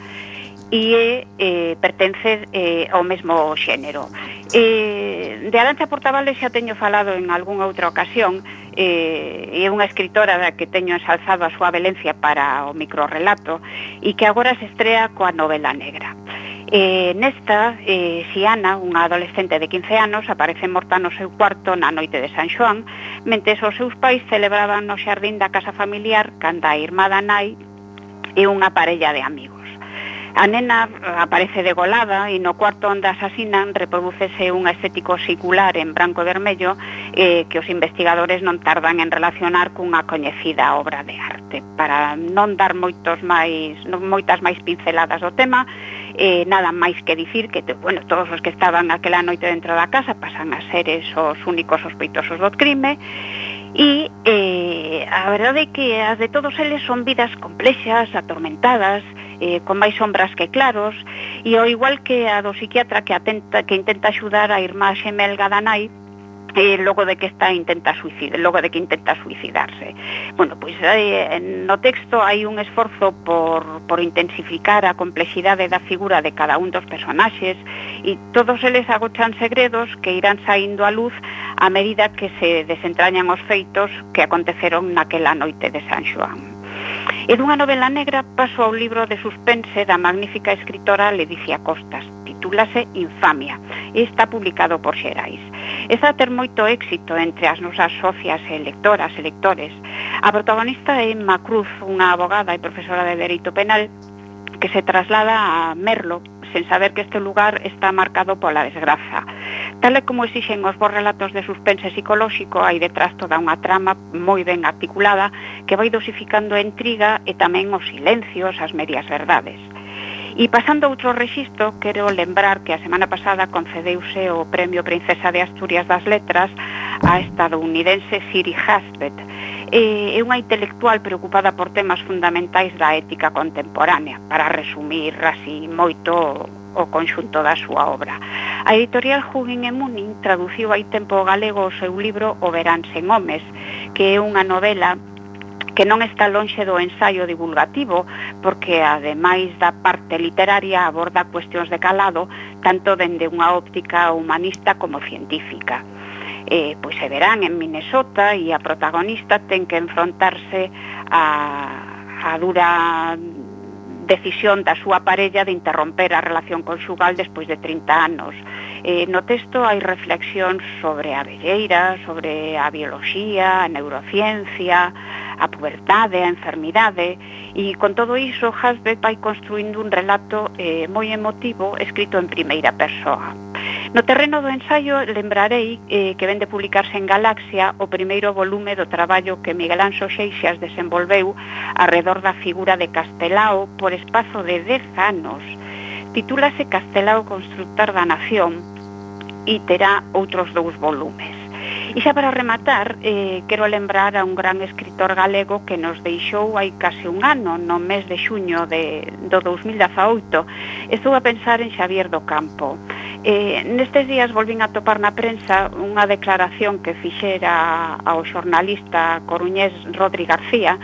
e eh, pertence eh, ao mesmo xénero. Eh, de Arancha Portavales xa teño falado en algunha outra ocasión, eh, é unha escritora da que teño ensalzado a súa velencia para o microrelato e que agora se estrea coa novela negra. Eh, nesta, eh, Siana, unha adolescente de 15 anos, aparece morta no seu cuarto na noite de San Xoán, mentes os seus pais celebraban no xardín da casa familiar canda a irmá da nai e unha parella de amigos. A nena aparece degolada e no cuarto onde asasinan reproducese un estético circular en branco e vermello eh, que os investigadores non tardan en relacionar cunha coñecida obra de arte. Para non dar moitos máis, non moitas máis pinceladas do tema, eh, nada máis que dicir que, bueno, todos os que estaban aquela noite dentro da casa pasan a ser esos únicos sospeitosos do crime, e eh, a verdade é que as de todos eles son vidas complexas, atormentadas, eh, con máis sombras que claros, e ao igual que a do psiquiatra que, atenta, que intenta axudar a irmá xemelga da nai, eh, logo de que está intenta suicida, logo de que intenta suicidarse. Bueno, pois eh, no texto hai un esforzo por, por intensificar a complexidade da figura de cada un dos personaxes e todos eles agochan segredos que irán saindo a luz a medida que se desentrañan os feitos que aconteceron naquela noite de San Xoán. E dunha novela negra paso ao libro de suspense da magnífica escritora Ledicia Costas, titúlase Infamia e está publicado por Xerais. Está a ter moito éxito entre as nosas socias e lectoras e lectores. A protagonista é Emma Cruz, unha abogada e profesora de Dereito Penal que se traslada a Merlo sen saber que este lugar está marcado pola desgraza. Tal e como exixen os bons relatos de suspense psicolóxico, hai detrás toda unha trama moi ben articulada que vai dosificando a intriga e tamén os silencios, as medias verdades. E pasando a outro registro, quero lembrar que a semana pasada concedeuse o Premio Princesa de Asturias das Letras a estadounidense Siri Hasbet. É unha intelectual preocupada por temas fundamentais da ética contemporánea, para resumir así moito o conxunto da súa obra. A editorial Jugin e Munin traduciu hai tempo ao galego o seu libro O verán sen homes, que é unha novela que non está lonxe do ensaio divulgativo, porque ademais da parte literaria aborda cuestións de calado tanto dende unha óptica humanista como científica. Eh, pois se verán en Minnesota e a protagonista ten que enfrontarse a, a dura decisión da súa parella de interromper a relación conxugal despois de 30 anos. Eh, no texto hai reflexións sobre a velleira, sobre a bioloxía, a neurociencia, a pubertade, a enfermidade, e con todo iso Hasbeck vai construindo un relato eh, moi emotivo escrito en primeira persoa. No terreno do ensaio lembrarei eh, que vende publicarse en Galaxia o primeiro volume do traballo que Miguel Anxo Xeixas desenvolveu arredor da figura de Castelao por espazo de 10 anos. Titúlase Castelao Constructor da Nación e terá outros dous volumes. E xa para rematar, eh, quero lembrar a un gran escritor galego que nos deixou hai case un ano, no mes de xuño de, do 2018. Estou a pensar en Xavier do Campo. Eh, nestes días volvín a topar na prensa unha declaración que fixera ao xornalista coruñés Rodri García,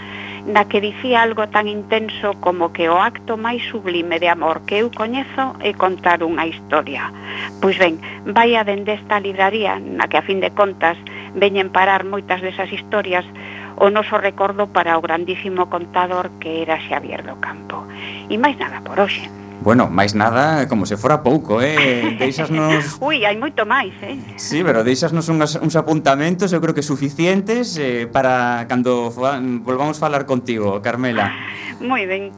na que dicía algo tan intenso como que o acto máis sublime de amor que eu coñezo é contar unha historia. Pois ben, vai a dende esta libraría, na que a fin de contas veñen parar moitas desas historias, o noso recordo para o grandísimo contador que era Xavier do Campo. E máis nada por hoxe. Bueno, máis nada, como se fora pouco, eh? Deixasnos... Ui, hai moito máis, eh? Sí, pero deixasnos unhas, uns apuntamentos, eu creo que suficientes eh, para cando volvamos volvamos falar contigo, Carmela. Moi ben.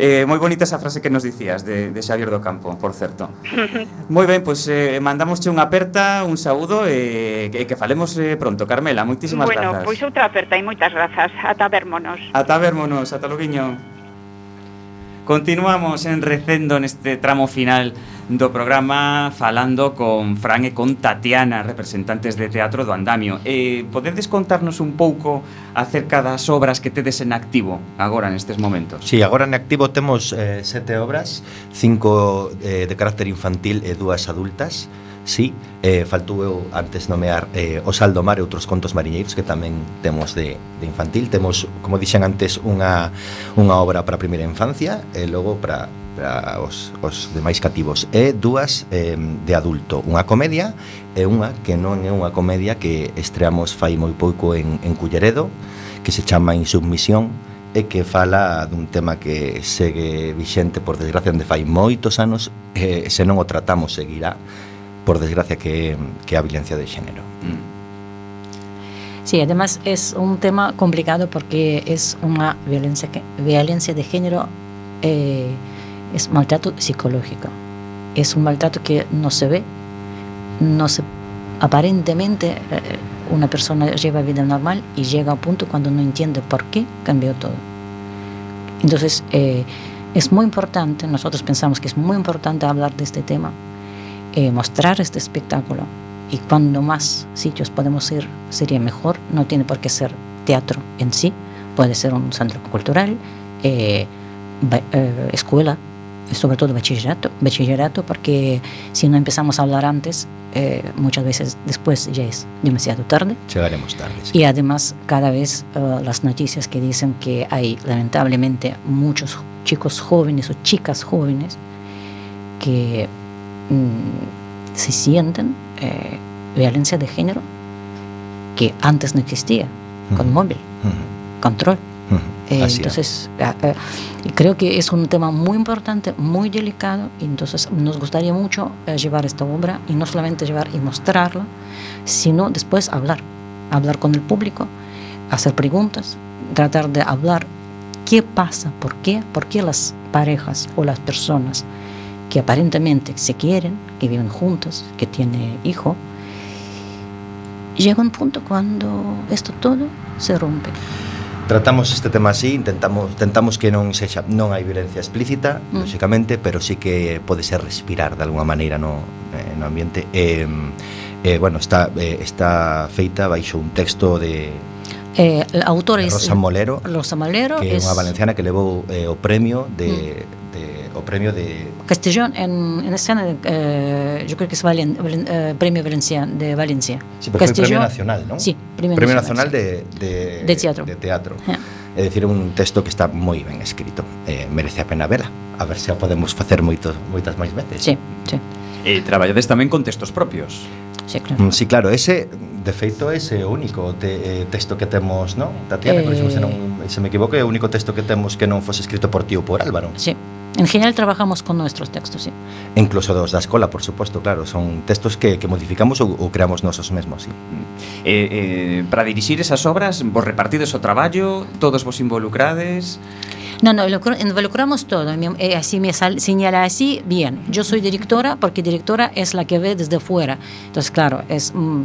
Eh, moi bonita esa frase que nos dicías de, de Xavier do Campo, por certo. moi ben, pois pues, eh, mandamosche unha aperta, un saúdo e eh, que, que falemos eh, pronto, Carmela. Moitísimas bueno, grazas. Bueno, pois outra aperta e moitas grazas. Ata vermonos. Ata vermonos, ata loguiño. Continuamos en Recendo neste tramo final do programa falando con Fran e con Tatiana, representantes de Teatro do Andamio. Eh, podedes contarnos un pouco acerca das obras que tedes en activo agora nestes momentos? Si, sí, agora en activo temos eh, sete obras, cinco eh, de carácter infantil e dúas adultas sí, eh, faltou eu antes nomear eh, O Sal do Mar e outros contos mariñeiros que tamén temos de, de infantil. Temos, como dixen antes, unha, unha obra para a primeira infancia e logo para, para os, os demais cativos. E dúas eh, de adulto. Unha comedia e unha que non é unha comedia que estreamos fai moi pouco en, en Culleredo que se chama Insubmisión e que fala dun tema que segue vixente por desgracia onde fai moitos anos e se non o tratamos seguirá. Por desgracia que, que a violencia de xénero Sí, además es un tema complicado porque es una violencia, violencia de género, eh, es maltrato psicológico. Es un maltrato que no se ve, no se aparentemente eh, una persona lleva vida normal y llega a un punto cuando no entiende por qué cambió todo. Entonces, eh, es muy importante, nosotros pensamos que es muy importante hablar de este tema, eh, mostrar este espectáculo y cuando más sitios podemos ir sería mejor, no tiene por qué ser teatro en sí, puede ser un centro cultural, eh, eh, escuela, sobre todo bachillerato, bachillerato, porque si no empezamos a hablar antes, eh, muchas veces después ya es demasiado tarde. chegaremos tarde sí. Y además, cada vez eh, las noticias que dicen que hay lamentablemente muchos chicos jóvenes o chicas jóvenes que mm, se sienten eh, violencia de género que antes no existía, con móvil, control. Eh, é. entonces, ah, y creo que es un tema muy importante, muy delicado, y entonces nos gustaría mucho eh, llevar esta obra y no solamente llevar y mostrarla, sino después hablar, hablar con el público, hacer preguntas, tratar de hablar qué pasa, por qué, por qué las parejas o las personas que aparentemente se quieren, que viven juntas, que tienen hijo, llega un punto cuando esto todo se rompe. Tratamos este tema así, intentamos tentamos que non sexa non hai violencia explícita, Mm. lógicamente, pero sí que pode ser respirar de alguna maneira no eh, no ambiente. Eh, eh, bueno, está eh, está feita baixo un texto de, Eh, el autor de es Rosa Molero, Rosa Molero que é es Mm. unha valenciana que levou eh, o premio de, de o premio de Castellón en, en escena, eh, yo creo que es Valen- Valen- eh, premio Valencia, de Valencia. Sí, pero foi premio Castellón- nacional, non? Sí, premio, Premio nacional. Nacional de, de, De teatro. De teatro. Eh. É dicir, un texto que está moi ben escrito. Eh, merece a pena vela. A ver se a podemos facer moitos, moitas máis veces. Sí, sí, E traballades tamén con textos propios. sí, claro. Mm, Sí, claro, ese de feito ese é o único te, eh, texto que temos, non? Tatiana, Eh... eh... se, non, se me equivoco, é o único texto que temos que non fose escrito por ti ou por Álvaro. Sí. En general trabajamos con nuestros textos, sí. E incluso dos da escola, por suposto, claro, son textos que, que modificamos ou, ou creamos nosos mesmos, sí. E, eh, para dirixir esas obras, vos repartides o traballo, todos vos involucrades... No, no, lo- involucramos todo. Eh, así me sal- señala así, bien. Yo soy directora porque directora es la que ve desde fuera. Entonces, claro, es mm, eh,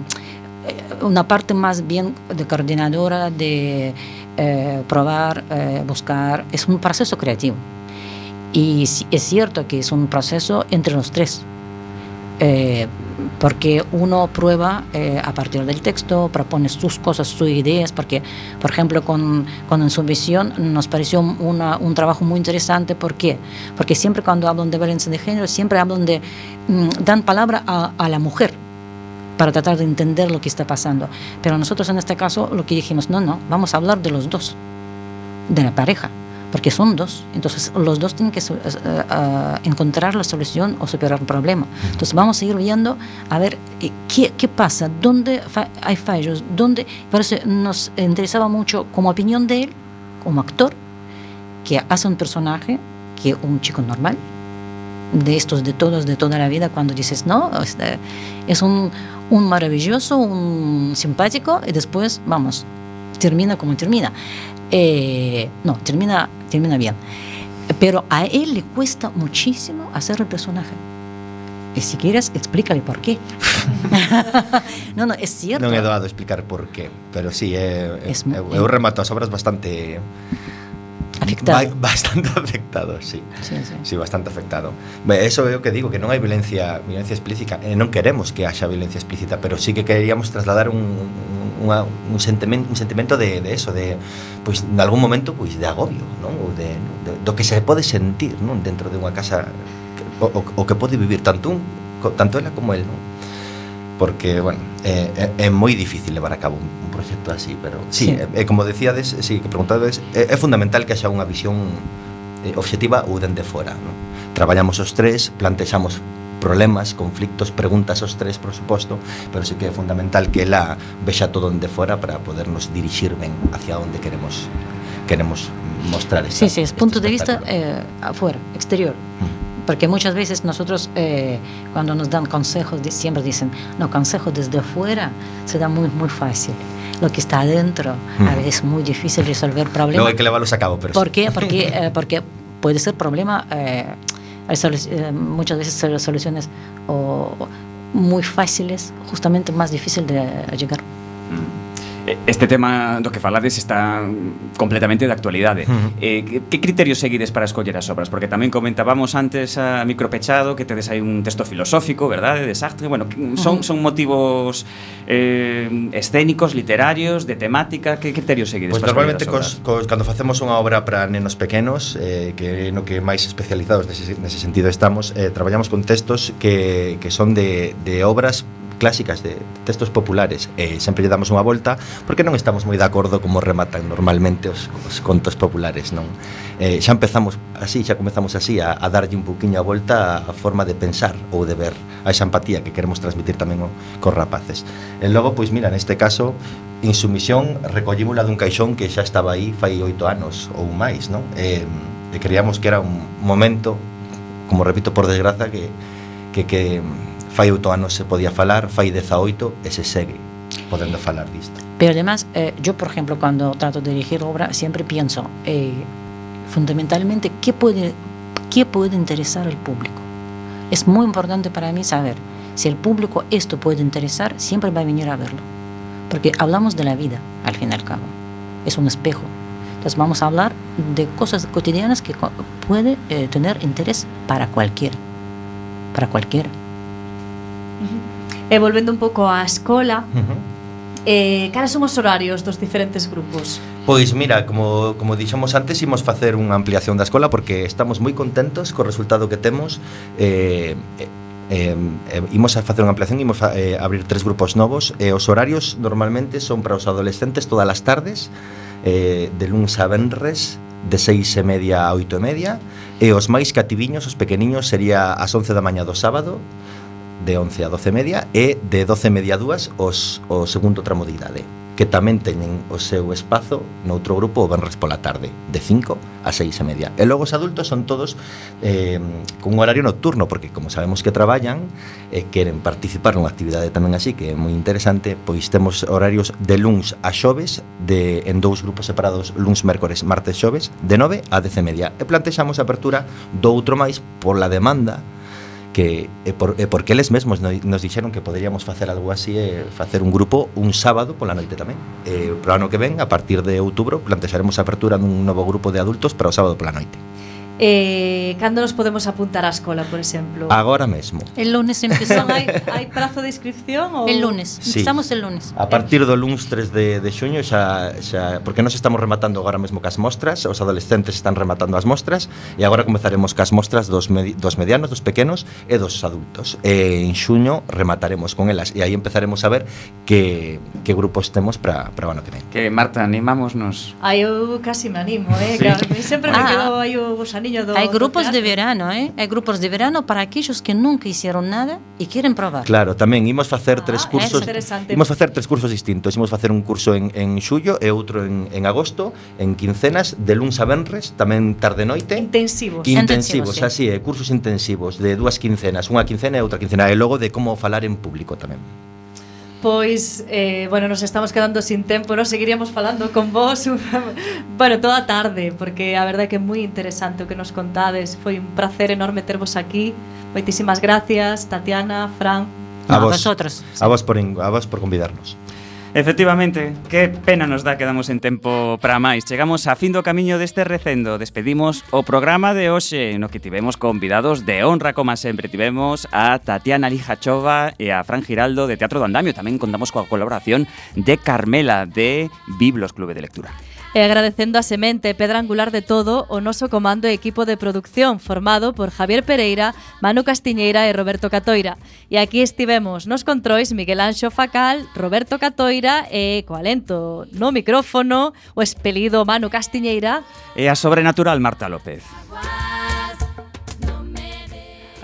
una parte más bien de coordinadora, de eh, probar, eh, buscar. Es un proceso creativo. Y es cierto que es un proceso entre los tres. Eh, porque uno prueba eh, a partir del texto, propone sus cosas, sus ideas, porque, por ejemplo, con, con En su visión nos pareció una- un trabajo muy interesante. ¿Por qué? Porque siempre cuando hablan de violencia de género, siempre hablan de, mm, dan palabra a, a la mujer para tratar de entender lo que está pasando. Pero nosotros en este caso lo que dijimos, no, no, vamos a hablar de los dos, de la pareja, porque son dos. Entonces los dos tienen que eh, eh, encontrar la solución o superar un problema. Entonces vamos a ir viendo a ver eh, qué, qué pasa, dónde fa- hay fallos, dónde... Por eso nos interesaba mucho como opinión de él, como actor, que hace un personaje que un chico normal, de estos de todos de toda la vida cuando dices no este, es un, un maravilloso un simpático y después vamos termina como termina. Eh, no termina termina bien. Pero a él le cuesta muchísimo hacer el personaje. Y si quieres explícale por qué. No no es cierto. Non é doado explicar por qué, pero sí, é, Es mu- eu, eu remato as obras bastante Afectado. Ba bastante afectado, sí. Sí, sí. sí, bastante afectado. Eso é o que digo, que non hai violencia, violencia explícita, eh, e non queremos que haxa violencia explícita, pero sí que queríamos trasladar un, unha, un, sentimento, un sentimento de, de eso, de, pois, pues, en algún momento, pois, pues, de agobio, non? O de, de, do que se pode sentir non? dentro de unha casa, o, o, o que pode vivir tanto un, tanto ela como el, non? porque, bueno, é, é, é moi difícil levar a cabo un, un proxecto así, pero sí, sí. É, é, como decíades, sí, que preguntades, é, é fundamental que haxa unha visión eh, obxectiva ou dende fora, non? Traballamos os tres, plantexamos problemas, conflictos, preguntas os tres, por suposto, pero sí que é fundamental que ela vexa todo onde fora para podernos dirixir ben hacia onde queremos queremos mostrar esta, Sí, sí, es punto de vista eh, afuera, exterior. Mm. Porque muchas veces nosotros, eh, cuando nos dan consejos, siempre dicen, no, consejos desde afuera se da muy, muy fácil. Lo que está adentro, a veces es muy difícil resolver problemas. hai que leválos a cabo, pero ¿Por qué? Porque, eh, porque puede ser problema, eh, hay eh, muchas veces soluciones o, muy fáciles, justamente más difícil de llegar. Este tema do que falades está completamente de actualidade. Uh -huh. eh, que, que criterios seguides para escoller as obras? Porque tamén comentábamos antes a Micropechado que tedes aí un texto filosófico, verdade, de Sartre. Bueno, son, son motivos eh, escénicos, literarios, de temática. Que criterios seguides pues para normalmente cos, cos, cando facemos unha obra para nenos pequenos, eh, que no que máis especializados nese, nese sentido estamos, eh, traballamos con textos que, que son de, de obras clásicas de textos populares e sempre lle damos unha volta porque non estamos moi de acordo como rematan normalmente os, os contos populares non? Eh, xa empezamos así xa comezamos así a, a darlle un poquinho a volta a, forma de pensar ou de ver a esa empatía que queremos transmitir tamén o, cos rapaces. E logo pois mira neste caso insumisión recollimula dun caixón que xa estaba aí fai oito anos ou máis non? Eh, e creíamos que era un momento como repito por desgraza que que, que fai oito anos se podía falar, fai 18 e se segue podendo falar disto. Pero además, eh, yo, por ejemplo, cuando trato de dirigir obra, siempre pienso eh, fundamentalmente qué puede, qué puede interesar al público. Es muy importante para mí saber si el público esto puede interesar, siempre va a venir a verlo. Porque hablamos de la vida, al fin y al cabo. Es un espejo. Entonces vamos a hablar de cosas cotidianas que puede eh, tener interés para cualquiera. Para cualquiera. E volvendo un pouco á escola, eh, cara son os horarios dos diferentes grupos? Pois mira, como, como dixemos antes, imos facer unha ampliación da escola porque estamos moi contentos co resultado que temos. Eh, eh, eh, eh imos a facer unha ampliación imos a, eh, abrir tres grupos novos. E eh, os horarios normalmente son para os adolescentes todas as tardes eh, de lunes a venres de seis e media a oito e media. E os máis cativiños, os pequeniños, sería ás 11 da maña do sábado de 11 a 12 e media e de 12 e media a 2 os, o segundo tramo de idade que tamén teñen o seu espazo noutro grupo o Benres pola tarde de 5 a 6 e media. E logo os adultos son todos eh, con un horario nocturno porque como sabemos que traballan e eh, queren participar nunha actividade tamén así que é moi interesante pois temos horarios de luns a xoves de, en dous grupos separados luns, mércores, martes, xoves de 9 a 10 e media. E plantexamos a apertura do outro máis pola demanda que e, por, e porque eles mesmos nos dixeron que poderíamos facer algo así e facer un grupo un sábado pola noite tamén. E pro ano que ven, a partir de outubro, plantexaremos a apertura dun novo grupo de adultos para o sábado pola noite. Eh, cando nos podemos apuntar á escola, por exemplo? Agora mesmo. El lunes empezamos. hai, hai prazo de inscripción? Ou... El lunes, sí. empezamos el lunes. A partir do lunes 3 de, de xuño xa, xa, porque nos estamos rematando agora mesmo cas mostras, os adolescentes están rematando as mostras e agora comezaremos cas mostras dos, medi, dos medianos, dos pequenos e dos adultos. E en xuño remataremos con elas e aí empezaremos a ver que, que grupos temos para o ano que ven. Que Marta, animámonos. Ai, eu casi me animo, eh? Sí. Claro, sempre me ah. quedo aí o anillo do Hai grupos do de verano, eh? Hai grupos de verano para aquellos que nunca hicieron nada e queren probar. Claro, tamén imos facer ah, tres cursos. Imos facer tres cursos distintos. Imos facer un curso en, en xullo e outro en, en agosto, en quincenas, de luns a venres, tamén tarde noite. Intensivos. Intensivos, intensivos sí. así é, cursos intensivos de dúas quincenas, unha quincena e outra quincena, e logo de como falar en público tamén pois, eh, bueno, nos estamos quedando sin tempo, nos seguiríamos falando con vos, bueno, toda a tarde, porque a verdade é que é moi interesante o que nos contades, foi un placer enorme tervos aquí, moitísimas gracias, Tatiana, Fran, a, a vos, vosotros. A vos por, a vos por convidarnos. Efectivamente, que pena nos dá que damos en tempo para máis. Chegamos a fin do camiño deste recendo. Despedimos o programa de hoxe, no que tivemos convidados de honra, como sempre. Tivemos a Tatiana Lijachova e a Fran Giraldo de Teatro do Andamio. Tamén contamos coa colaboración de Carmela de Biblos Clube de Lectura. Eh, e agradecendo a semente pedra angular de todo o noso comando e equipo de producción formado por Javier Pereira, Manu Castiñeira e Roberto Catoira. E aquí estivemos nos controis Miguel Anxo Facal, Roberto Catoira e Coalento no micrófono o espelido Manu Castiñeira e a sobrenatural Marta López